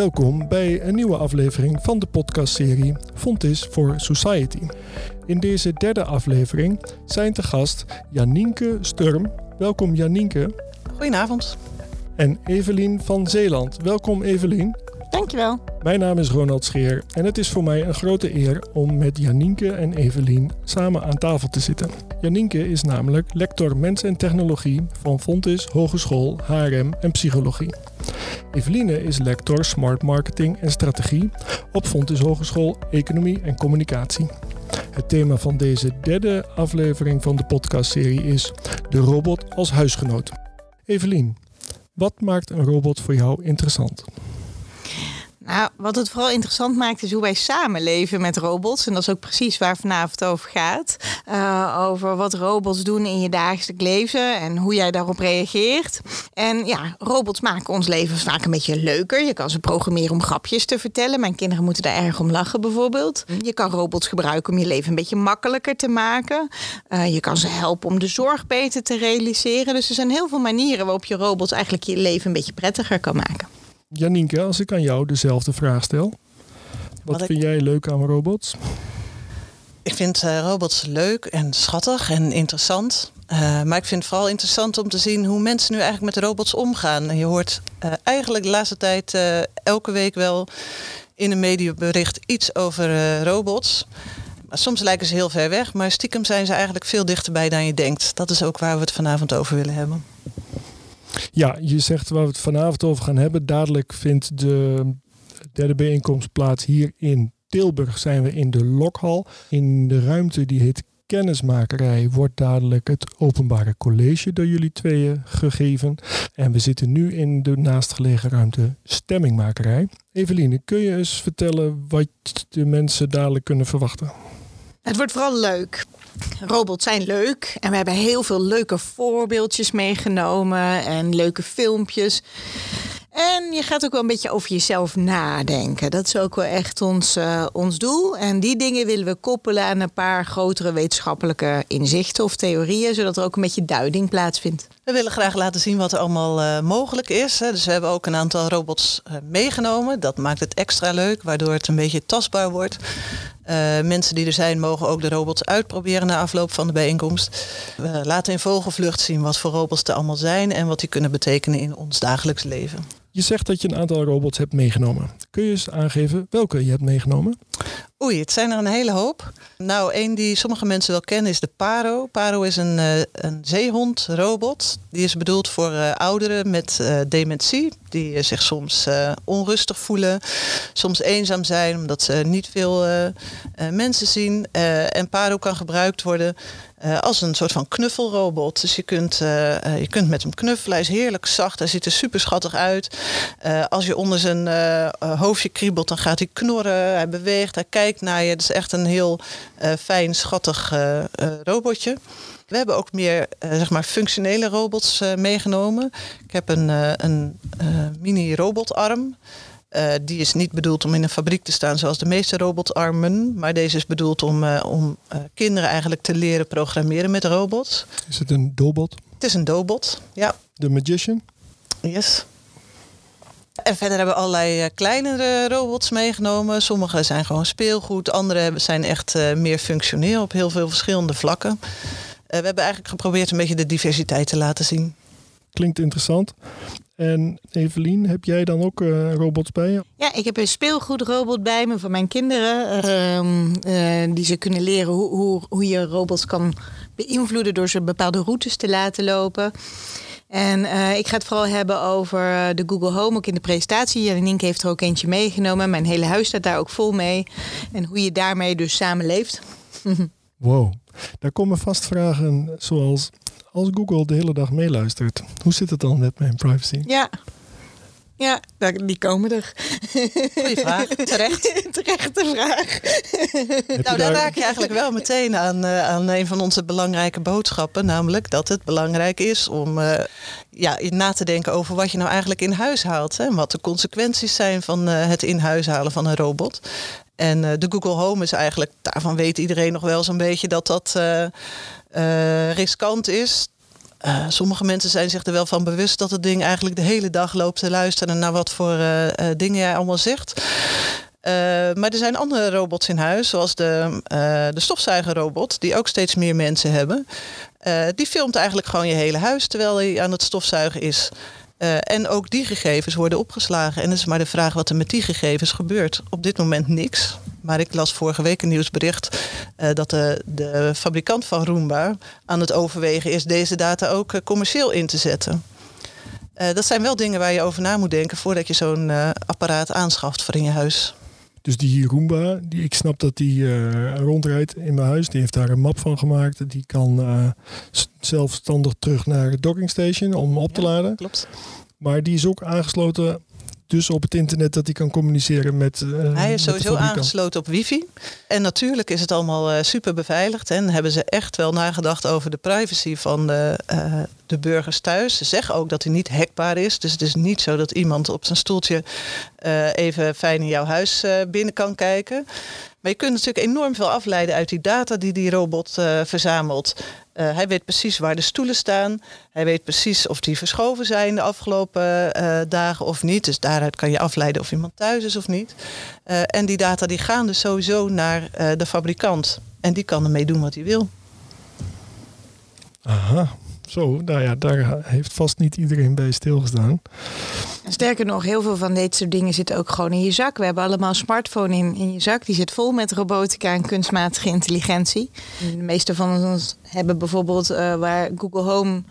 Welkom bij een nieuwe aflevering van de podcastserie Fontis for Society. In deze derde aflevering zijn te gast Janienke Sturm. Welkom Janienke. Goedenavond. En Evelien van Zeeland. Welkom Evelien. Dankjewel. Mijn naam is Ronald Scheer en het is voor mij een grote eer om met Janienke en Evelien samen aan tafel te zitten. Janienke is namelijk lector Mens en Technologie van Fontis Hogeschool HRM en Psychologie. Eveline is lector Smart Marketing en Strategie op Fontis Hogeschool Economie en Communicatie. Het thema van deze derde aflevering van de podcastserie is de robot als huisgenoot. Evelien, wat maakt een robot voor jou interessant? Nou, wat het vooral interessant maakt is hoe wij samenleven met robots. En dat is ook precies waar vanavond over gaat. Uh, over wat robots doen in je dagelijks leven en hoe jij daarop reageert. En ja, robots maken ons leven vaak een beetje leuker. Je kan ze programmeren om grapjes te vertellen. Mijn kinderen moeten daar erg om lachen bijvoorbeeld. Je kan robots gebruiken om je leven een beetje makkelijker te maken. Uh, je kan ze helpen om de zorg beter te realiseren. Dus er zijn heel veel manieren waarop je robots eigenlijk je leven een beetje prettiger kan maken. Janienke, als ik aan jou dezelfde vraag stel. Wat, wat vind jij leuk aan robots? Ik vind uh, robots leuk en schattig en interessant. Uh, maar ik vind het vooral interessant om te zien hoe mensen nu eigenlijk met robots omgaan. Je hoort uh, eigenlijk de laatste tijd elke week wel in een mediabericht iets over robots. Maar soms lijken ze heel ver weg, maar stiekem zijn ze eigenlijk veel dichterbij dan je denkt. Dat is ook waar we het vanavond over willen hebben. Ja, je zegt waar we het vanavond over gaan hebben. Dadelijk vindt de derde bijeenkomst plaats hier in Tilburg. Zijn we in de Lokhal. In de ruimte die heet kennismakerij wordt dadelijk het openbare college door jullie tweeën gegeven. En we zitten nu in de naastgelegen ruimte stemmingmakerij. Eveline, kun je eens vertellen wat de mensen dadelijk kunnen verwachten? Het wordt vooral leuk. Robots zijn leuk en we hebben heel veel leuke voorbeeldjes meegenomen en leuke filmpjes. En je gaat ook wel een beetje over jezelf nadenken. Dat is ook wel echt ons, uh, ons doel. En die dingen willen we koppelen aan een paar grotere wetenschappelijke inzichten of theorieën, zodat er ook een beetje duiding plaatsvindt. We willen graag laten zien wat er allemaal uh, mogelijk is. Dus we hebben ook een aantal robots uh, meegenomen. Dat maakt het extra leuk, waardoor het een beetje tastbaar wordt. Uh, mensen die er zijn mogen ook de robots uitproberen na afloop van de bijeenkomst. We laten in vogelvlucht zien wat voor robots er allemaal zijn en wat die kunnen betekenen in ons dagelijks leven. Je zegt dat je een aantal robots hebt meegenomen. Kun je eens aangeven welke je hebt meegenomen? Oei, het zijn er een hele hoop. Nou, één die sommige mensen wel kennen is de Paro. Paro is een, uh, een zeehondrobot. Die is bedoeld voor uh, ouderen met uh, dementie. Die zich soms onrustig voelen, soms eenzaam zijn omdat ze niet veel mensen zien. en Paro kan gebruikt worden uh, als een soort van knuffelrobot. Dus je kunt, uh, je kunt met hem knuffelen. Hij is heerlijk zacht. Hij ziet er super schattig uit. Als je onder zijn hoofdje kriebelt, dan gaat hij knorren. Hij beweegt, hij kijkt naar je. Het is echt een heel fijn, schattig robotje. We hebben ook meer zeg maar functionele robots meegenomen. Ik heb een, een mini-robotarm. Uh, die is niet bedoeld om in een fabriek te staan zoals de meeste robotarmen. Maar deze is bedoeld om, uh, om uh, kinderen eigenlijk te leren programmeren met robots. Is het een dobot? Het is een dobot, ja. De Magician? Yes. En verder hebben we allerlei kleinere robots meegenomen. Sommige zijn gewoon speelgoed. Andere zijn echt meer functioneel op heel veel verschillende vlakken. we hebben eigenlijk geprobeerd een beetje de diversiteit te laten zien. Klinkt interessant. En Evelien, heb jij dan ook uh, robots bij je? Ja, ik heb een speelgoedrobot bij me voor mijn kinderen. Uh, uh, die ze kunnen leren hoe, hoe, hoe je robots kan beïnvloeden door ze bepaalde routes te laten lopen. En uh, ik ga het vooral hebben over de Google Home, ook in de presentatie. Janine heeft er ook eentje meegenomen. Mijn hele huis staat daar ook vol mee. En hoe je daarmee dus samenleeft. wow, daar komen vast vragen zoals als Google de hele dag meeluistert, hoe zit het dan met mijn privacy? Ja. Ja, die komen er. Goeie vraag. Terecht. Terechte vraag. nou, daar raak je eigenlijk wel meteen aan, uh, aan een van onze belangrijke boodschappen. Namelijk dat het belangrijk is om uh, ja, na te denken over wat je nou eigenlijk in huis haalt. Hè, en wat de consequenties zijn van uh, het in huis halen van een robot. En de Google Home is eigenlijk, daarvan weet iedereen nog wel zo'n beetje dat dat uh, riskant is. uh, sommige mensen zijn zich er wel van bewust dat het ding eigenlijk de hele dag loopt te luisteren naar wat voor uh, dingen jij allemaal zegt. maar er zijn andere robots in huis, zoals de, de stofzuigerrobot, die ook steeds meer mensen hebben. die filmt eigenlijk gewoon je hele huis terwijl hij aan het stofzuigen is. en ook die gegevens worden opgeslagen. En het is maar de vraag wat er met die gegevens gebeurt. Op dit moment niks. Maar ik las vorige week een nieuwsbericht uh, dat de, de, fabrikant van Roomba aan het overwegen is deze data ook uh, commercieel in te zetten. Uh, dat zijn wel dingen waar je over na moet denken voordat je zo'n apparaat aanschaft voor in je huis. Dus die Roomba, die, ik snap dat die rondrijdt in mijn huis. Die heeft daar een map van gemaakt. Die kan zelfstandig terug naar het dockingstation om op te laden. Klopt. Maar die is ook aangesloten dus op het internet dat hij kan communiceren met. Uh, hij is sowieso aangesloten op wifi. En natuurlijk is het allemaal uh, super beveiligd. En hebben ze echt wel nagedacht over de privacy van de, uh, de burgers thuis. Ze zeggen ook dat hij niet hackbaar is. Dus het is niet zo dat iemand op zijn stoeltje even fijn in jouw huis binnen kan kijken. Maar je kunt natuurlijk enorm veel afleiden uit die data die die robot verzamelt. Uh, hij weet precies waar de stoelen staan. Hij weet precies of die verschoven zijn de afgelopen uh, dagen of niet. Dus daaruit kan je afleiden of iemand thuis is of niet. Uh, en die data die gaan dus sowieso naar de fabrikant. En die kan ermee doen wat hij wil. Aha, zo, nou ja, daar heeft vast niet iedereen bij stilgestaan. Sterker nog, heel veel van deze soort dingen zitten ook gewoon in je zak. We hebben allemaal een smartphone in, in je zak. Die zit vol met robotica en kunstmatige intelligentie. de meeste van ons hebben bijvoorbeeld uh, waar Google Home...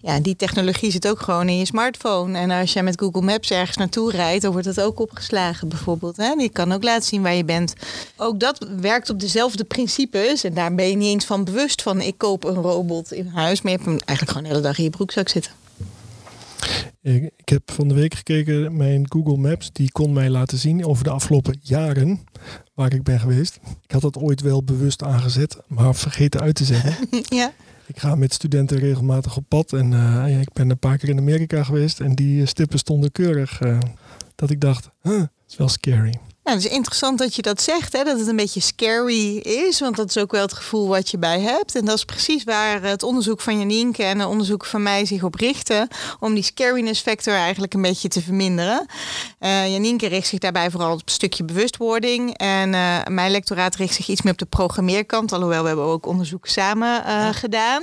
Ja, die technologie zit ook gewoon in je smartphone. En als jij met Google Maps ergens naartoe rijdt... dan wordt dat ook opgeslagen bijvoorbeeld. Hè? Je kan ook laten zien waar je bent. Ook dat werkt op dezelfde principes. En daar ben je niet eens van bewust van... ik koop een robot in huis. Maar je hebt hem eigenlijk gewoon de hele dag in je broekzak zitten. Ik heb van de week gekeken, mijn Google Maps, die kon mij laten zien over de afgelopen jaren waar ik ben geweest. Ik had dat ooit wel bewust aangezet, maar vergeten uit te zetten. ja. Ik ga met studenten regelmatig op pad en uh, ik ben een paar keer in Amerika geweest en die stippen stonden keurig. Uh, dat ik dacht, huh, dat is wel scary. Nou, het is interessant dat je dat zegt, hè? dat het een beetje scary is, want dat is ook wel het gevoel wat je bij hebt. En dat is precies waar het onderzoek van Janienke en het onderzoek van mij zich op richten, om die scariness factor eigenlijk een beetje te verminderen. Uh, Janienke richt zich daarbij vooral op een stukje bewustwording en uh, mijn lectoraat richt zich iets meer op de programmeerkant, alhoewel we hebben ook onderzoek samen uh, gedaan.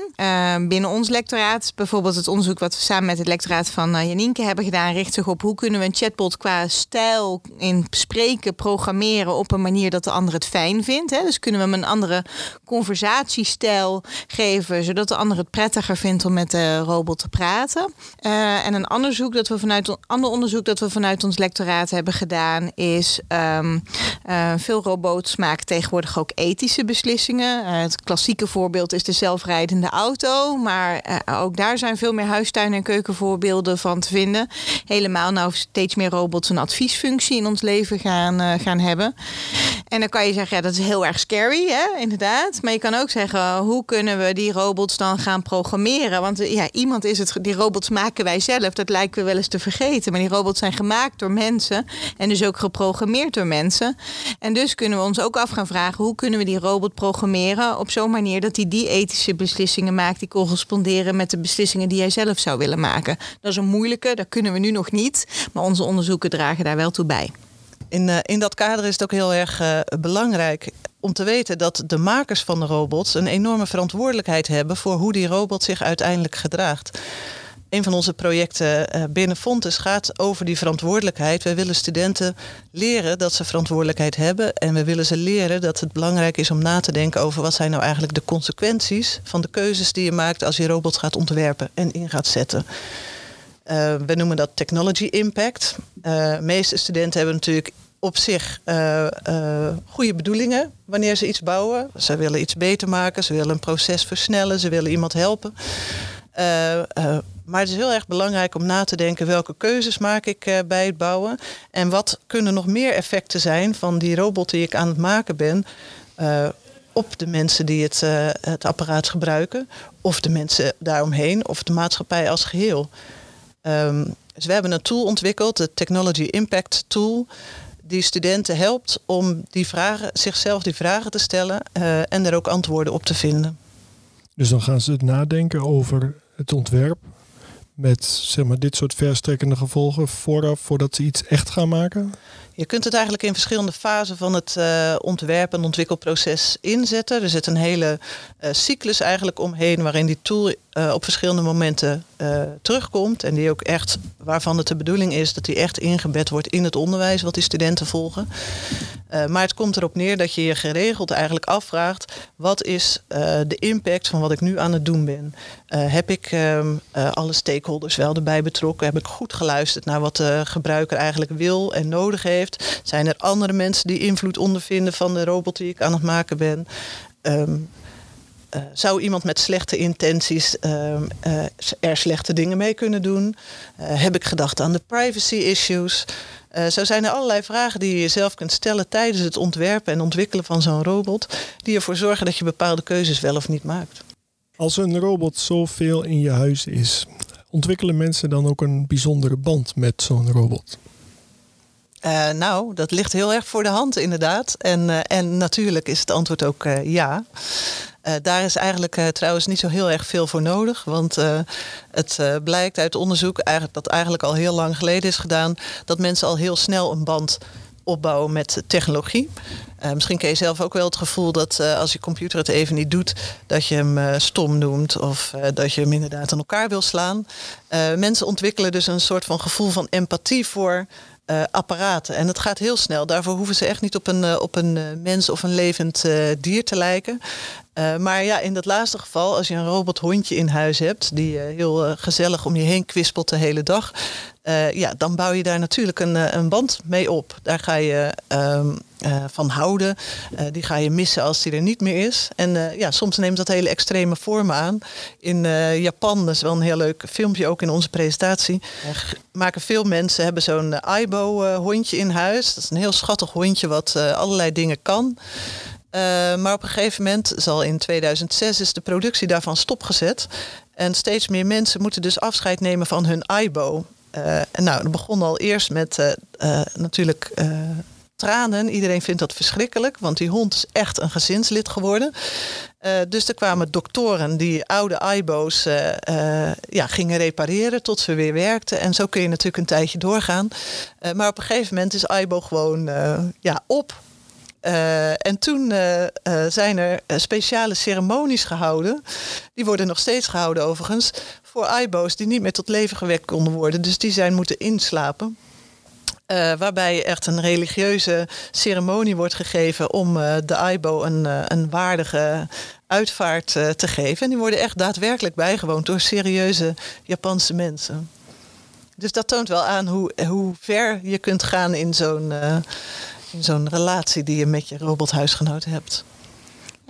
binnen ons lectoraat, bijvoorbeeld het onderzoek wat we samen met het lectoraat van Janienke hebben gedaan, richt zich op hoe kunnen we een chatbot qua stijl in spreken programmeren op een manier dat de ander het fijn vindt. Hè? Dus kunnen we hem een andere conversatiestijl geven, zodat de ander het prettiger vindt om met de robot te praten. Uh, en een onderzoek dat we vanuit ander onderzoek dat we vanuit ons lectoraat hebben gedaan, is um, uh, veel robots maken tegenwoordig ook ethische beslissingen. Uh, het klassieke voorbeeld is de zelfrijdende auto, maar ook daar zijn veel meer huistuin- en keukenvoorbeelden van te vinden. Helemaal nou steeds meer robots een adviesfunctie in ons leven gaan eh, gaan hebben. En dan kan je zeggen, ja, dat is heel erg scary, hè? inderdaad. Maar je kan ook zeggen, hoe kunnen we die robots dan gaan programmeren? Want ja, iemand is het, die robots maken wij zelf. Dat lijken we wel eens te vergeten. Maar die robots zijn gemaakt door mensen en dus ook geprogrammeerd door mensen. En dus kunnen we ons ook af gaan vragen, hoe kunnen we die robot programmeren op zo'n manier dat hij die, ethische beslissingen maakt die corresponderen met de beslissingen die jij zelf zou willen maken. Dat is een moeilijke, dat kunnen we nu nog niet. Maar onze onderzoeken dragen daar wel toe bij. In, uh, in dat kader is het ook heel erg uh, belangrijk om te weten dat de makers van de robots een enorme verantwoordelijkheid hebben voor hoe die robot zich uiteindelijk gedraagt. Een van onze projecten uh, binnen Fontes gaat over die verantwoordelijkheid. Wij willen studenten leren dat ze verantwoordelijkheid hebben. En we willen ze leren dat het belangrijk is om na te denken over wat zijn nou eigenlijk de consequenties van de keuzes die je maakt als je robots gaat ontwerpen en in gaat zetten. Uh, we noemen dat technology impact. De meeste studenten hebben natuurlijk op zich uh, goede bedoelingen wanneer ze iets bouwen. Ze willen iets beter maken, ze willen een proces versnellen, ze willen iemand helpen. maar het is heel erg belangrijk om na te denken welke keuzes maak ik bij het bouwen. En wat kunnen nog meer effecten zijn van die robot die ik aan het maken ben op de mensen die het, het apparaat gebruiken, of de mensen daaromheen, of de maatschappij als geheel. Um, dus we hebben een tool ontwikkeld, de Technology Impact Tool, die studenten helpt om die vragen, zichzelf die vragen te stellen uh, en er ook antwoorden op te vinden. Dus dan gaan ze nadenken over het ontwerp met zeg maar, dit soort verstrekkende gevolgen vooraf voordat ze iets echt gaan maken? Je kunt het eigenlijk in verschillende fasen van het uh, ontwerp- en ontwikkelproces inzetten. Er zit een hele uh, cyclus eigenlijk omheen waarin die tool uh, op verschillende momenten terugkomt. En die ook echt, waarvan het de bedoeling is dat die echt ingebed wordt in het onderwijs wat die studenten volgen. Maar het komt erop neer dat je je geregeld eigenlijk afvraagt: wat is de impact van wat ik nu aan het doen ben? heb ik ehm, alle stakeholders wel erbij betrokken? Heb ik goed geluisterd naar wat de gebruiker eigenlijk wil en nodig heeft? Zijn er andere mensen die invloed ondervinden van de robot die ik aan het maken ben? Ehm, eh, zou iemand met slechte intenties ehm, eh, er slechte dingen mee kunnen doen? Eh, heb ik gedacht aan de privacy issues? zo zijn er allerlei vragen die je jezelf kunt stellen tijdens het ontwerpen en ontwikkelen van zo'n robot, die ervoor zorgen dat je bepaalde keuzes wel of niet maakt. Als een robot zoveel in je huis is, ontwikkelen mensen dan ook een bijzondere band met zo'n robot? Uh, nou, dat ligt heel erg voor de hand inderdaad. En, uh, en natuurlijk is het antwoord ook uh, ja. Daar is eigenlijk trouwens niet zo heel erg veel voor nodig. Want het blijkt uit onderzoek eigenlijk, dat eigenlijk al heel lang geleden is gedaan... dat mensen al heel snel een band opbouwen met technologie. misschien ken je zelf ook wel het gevoel dat als je computer het even niet doet... dat je hem stom noemt of dat je hem inderdaad aan elkaar wil slaan. mensen ontwikkelen dus een soort van gevoel van empathie voor uh, apparaten. En het gaat heel snel. Daarvoor hoeven ze echt niet op een, uh, op een uh, mens of een levend dier te lijken. maar ja, in dat laatste geval, als je een robothondje in huis hebt, die heel gezellig om je heen kwispelt de hele dag, ja, dan bouw je daar natuurlijk een, een band mee op. Daar ga je um, uh, van houden. Uh, die ga je missen als die er niet meer is. En uh, ja, soms neemt dat hele extreme vormen aan. In Japan, dat is wel een heel leuk filmpje ook in onze presentatie. maken veel mensen hebben zo'n Aibo hondje in huis. Dat is een heel schattig hondje wat allerlei dingen kan. maar op een gegeven moment, zal in 2006, is de productie daarvan stopgezet. En steeds meer mensen moeten dus afscheid nemen van hun Aibo. en nou, dat begon al eerst met natuurlijk Iedereen vindt dat verschrikkelijk, want die hond is echt een gezinslid geworden. Uh, dus er kwamen doktoren die oude AIBO's uh, uh, ja, gingen repareren tot ze weer werkten. En zo kun je natuurlijk een tijdje doorgaan. maar op een gegeven moment is AIBO gewoon ja, op. en toen zijn er speciale ceremonies gehouden. Die worden nog steeds gehouden overigens. Voor AIBO's die niet meer tot leven gewekt konden worden. Dus die zijn moeten inslapen. Uh, waarbij echt een religieuze ceremonie wordt gegeven om uh, de AIBO een, uh, een waardige uitvaart te geven. En die worden echt daadwerkelijk bijgewoond door serieuze Japanse mensen. Dus dat toont wel aan hoe, hoe ver je kunt gaan in zo'n in zo'n relatie die je met je robothuisgenoot hebt.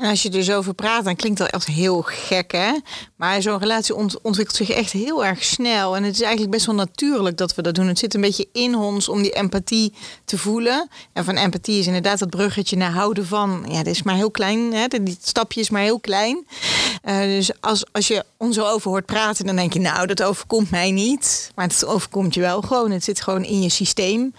En als je er zo over praat, dan klinkt dat echt heel gek, hè? Maar zo'n relatie ontwikkelt zich echt heel erg snel. En het is eigenlijk best wel natuurlijk dat we dat doen. Het zit een beetje in ons om die empathie te voelen. En van empathie is inderdaad dat bruggetje naar houden van. Ja, dat is maar heel klein. Hè? Die stapje is maar heel klein. Uh, dus als, als je ons zo over hoort praten, dan denk je, nou, dat overkomt mij niet. Maar het overkomt je wel gewoon. Het zit gewoon in je systeem.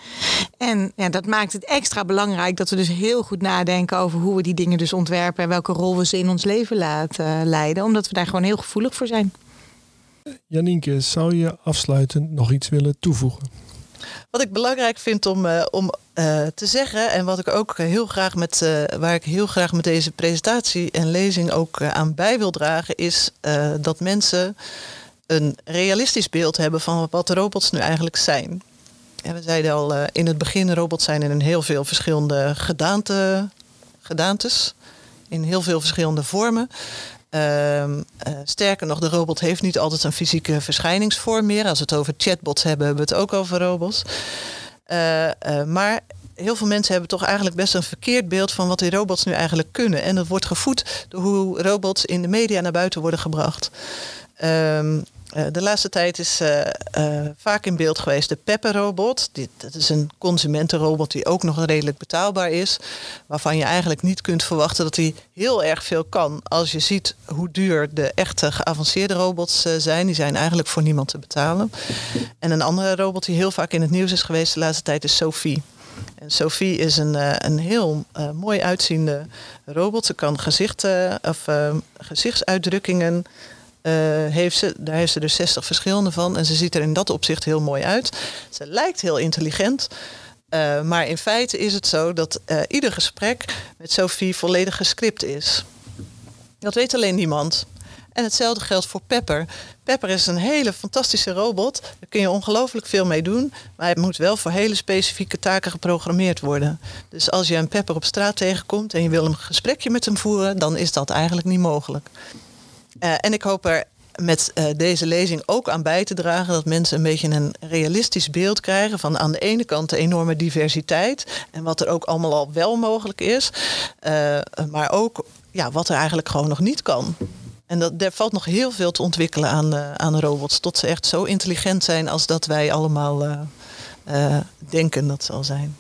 En ja, dat maakt het extra belangrijk dat we dus heel goed nadenken over hoe we die dingen dus ontwerpen. Welke rol we ze in ons leven laten leiden. Omdat we daar gewoon heel gevoelig voor zijn. Janienke, zou je afsluitend nog iets willen toevoegen? Wat ik belangrijk vind om, uh, om uh, te zeggen, en wat ik ook heel graag met, uh, waar ik heel graag met deze presentatie en lezing ook aan bij wil dragen, is dat mensen een realistisch beeld hebben van wat robots nu eigenlijk zijn. En we zeiden al in het begin, robots zijn in heel veel verschillende gedaante, gedaantes, in heel veel verschillende vormen. Uh, sterker nog, de robot heeft niet altijd een fysieke verschijningsvorm meer. Als we het over chatbots hebben, hebben we het ook over robots. Uh, uh, maar heel veel mensen hebben toch eigenlijk best een verkeerd beeld van wat die robots nu eigenlijk kunnen. En dat wordt gevoed door hoe robots in de media naar buiten worden gebracht. Ehm, uh, de laatste tijd is uh, uh, vaak in beeld geweest de Pepper-robot. Dat is een consumentenrobot die ook nog redelijk betaalbaar is. Waarvan je eigenlijk niet kunt verwachten dat hij heel erg veel kan. Als je ziet hoe duur de echte geavanceerde robots zijn. Die zijn eigenlijk voor niemand te betalen. En een andere robot die heel vaak in het nieuws is geweest de laatste tijd is Sophie. En Sophie is een, een heel mooi uitziende robot. Ze kan gezichten of gezichtsuitdrukkingen eh, heeft ze. Daar heeft ze er 60 verschillende van. En ze ziet er in dat opzicht heel mooi uit. Ze lijkt heel intelligent. Uh, maar in feite is het zo dat uh, ieder gesprek met Sophie volledig gescript is. Dat weet alleen niemand. En hetzelfde geldt voor Pepper. Pepper is een hele fantastische robot. Daar kun je ongelooflijk veel mee doen. Maar hij moet wel voor hele specifieke taken geprogrammeerd worden. Dus als je een Pepper op straat tegenkomt en je wil een gesprekje met hem voeren, dan is dat eigenlijk niet mogelijk. Uh, en ik hoop er met uh, deze lezing ook aan bij te dragen dat mensen een beetje een realistisch beeld krijgen van aan de ene kant de enorme diversiteit en wat er ook allemaal al wel mogelijk is, uh, maar ook ja, wat er eigenlijk gewoon nog niet kan. En dat, er valt nog heel veel te ontwikkelen aan, aan robots. Tot ze echt zo intelligent zijn als dat wij allemaal denken dat ze al zijn.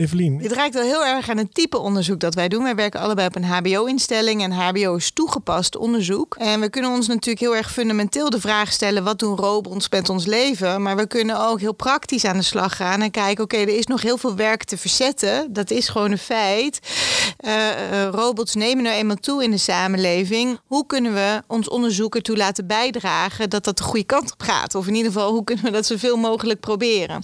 Evelien. Dit raakt wel heel erg aan het type onderzoek dat wij doen. Wij werken allebei op een HBO-instelling en HBO is toegepast onderzoek. En we kunnen ons natuurlijk heel erg fundamenteel de vraag stellen: wat doen robots met ons leven? Maar we kunnen ook heel praktisch aan de slag gaan en kijken: oké, er is nog heel veel werk te verzetten. Dat is gewoon een feit. Uh, uh, robots nemen nou eenmaal toe in de samenleving. Hoe kunnen we ons onderzoek ertoe laten bijdragen dat dat de goede kant op gaat? Of in ieder geval, hoe kunnen we dat zoveel mogelijk proberen?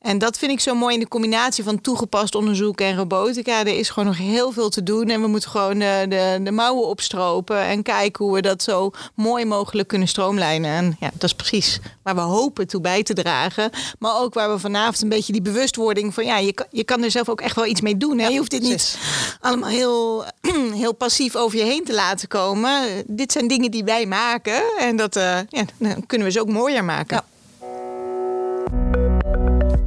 En dat vind ik zo mooi in de combinatie van toegepast onderzoek en robotica. Er is gewoon nog heel veel te doen. En we moeten gewoon de, de, de mouwen opstropen en kijken hoe we dat zo mooi mogelijk kunnen stroomlijnen. En ja, dat is precies waar we hopen toe bij te dragen. Maar ook waar we vanavond een beetje die bewustwording van ja, je kan, je kan er zelf ook echt wel iets mee doen. Hè? Je hoeft dit niet allemaal heel, heel passief over je heen te laten komen. Dit zijn dingen die wij maken. En dat uh, ja, dan kunnen we ze ook mooier maken. Ja.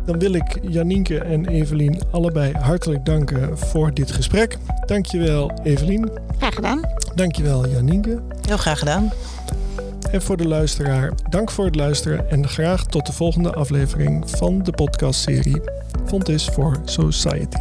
Dan wil ik Janienke en Evelien allebei hartelijk danken voor dit gesprek. Dankjewel Evelien. Graag gedaan. Dankjewel Janienke. Heel graag gedaan. En voor de luisteraar, dank voor het luisteren en graag tot de volgende aflevering van de podcastserie Fontis for Society.